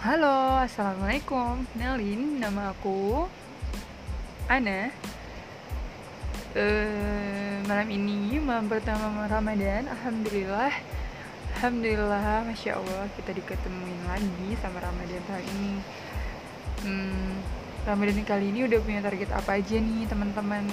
Halo, Assalamualaikum. Nelin nama aku Ana. Uh, Malam ini, malam pertama Ramadan Alhamdulillah. Alhamdulillah, Masya Allah Kita diketemuin lagi sama Ramadan kali ini. Hmm, Ramadan kali ini udah punya target apa aja nih teman-teman?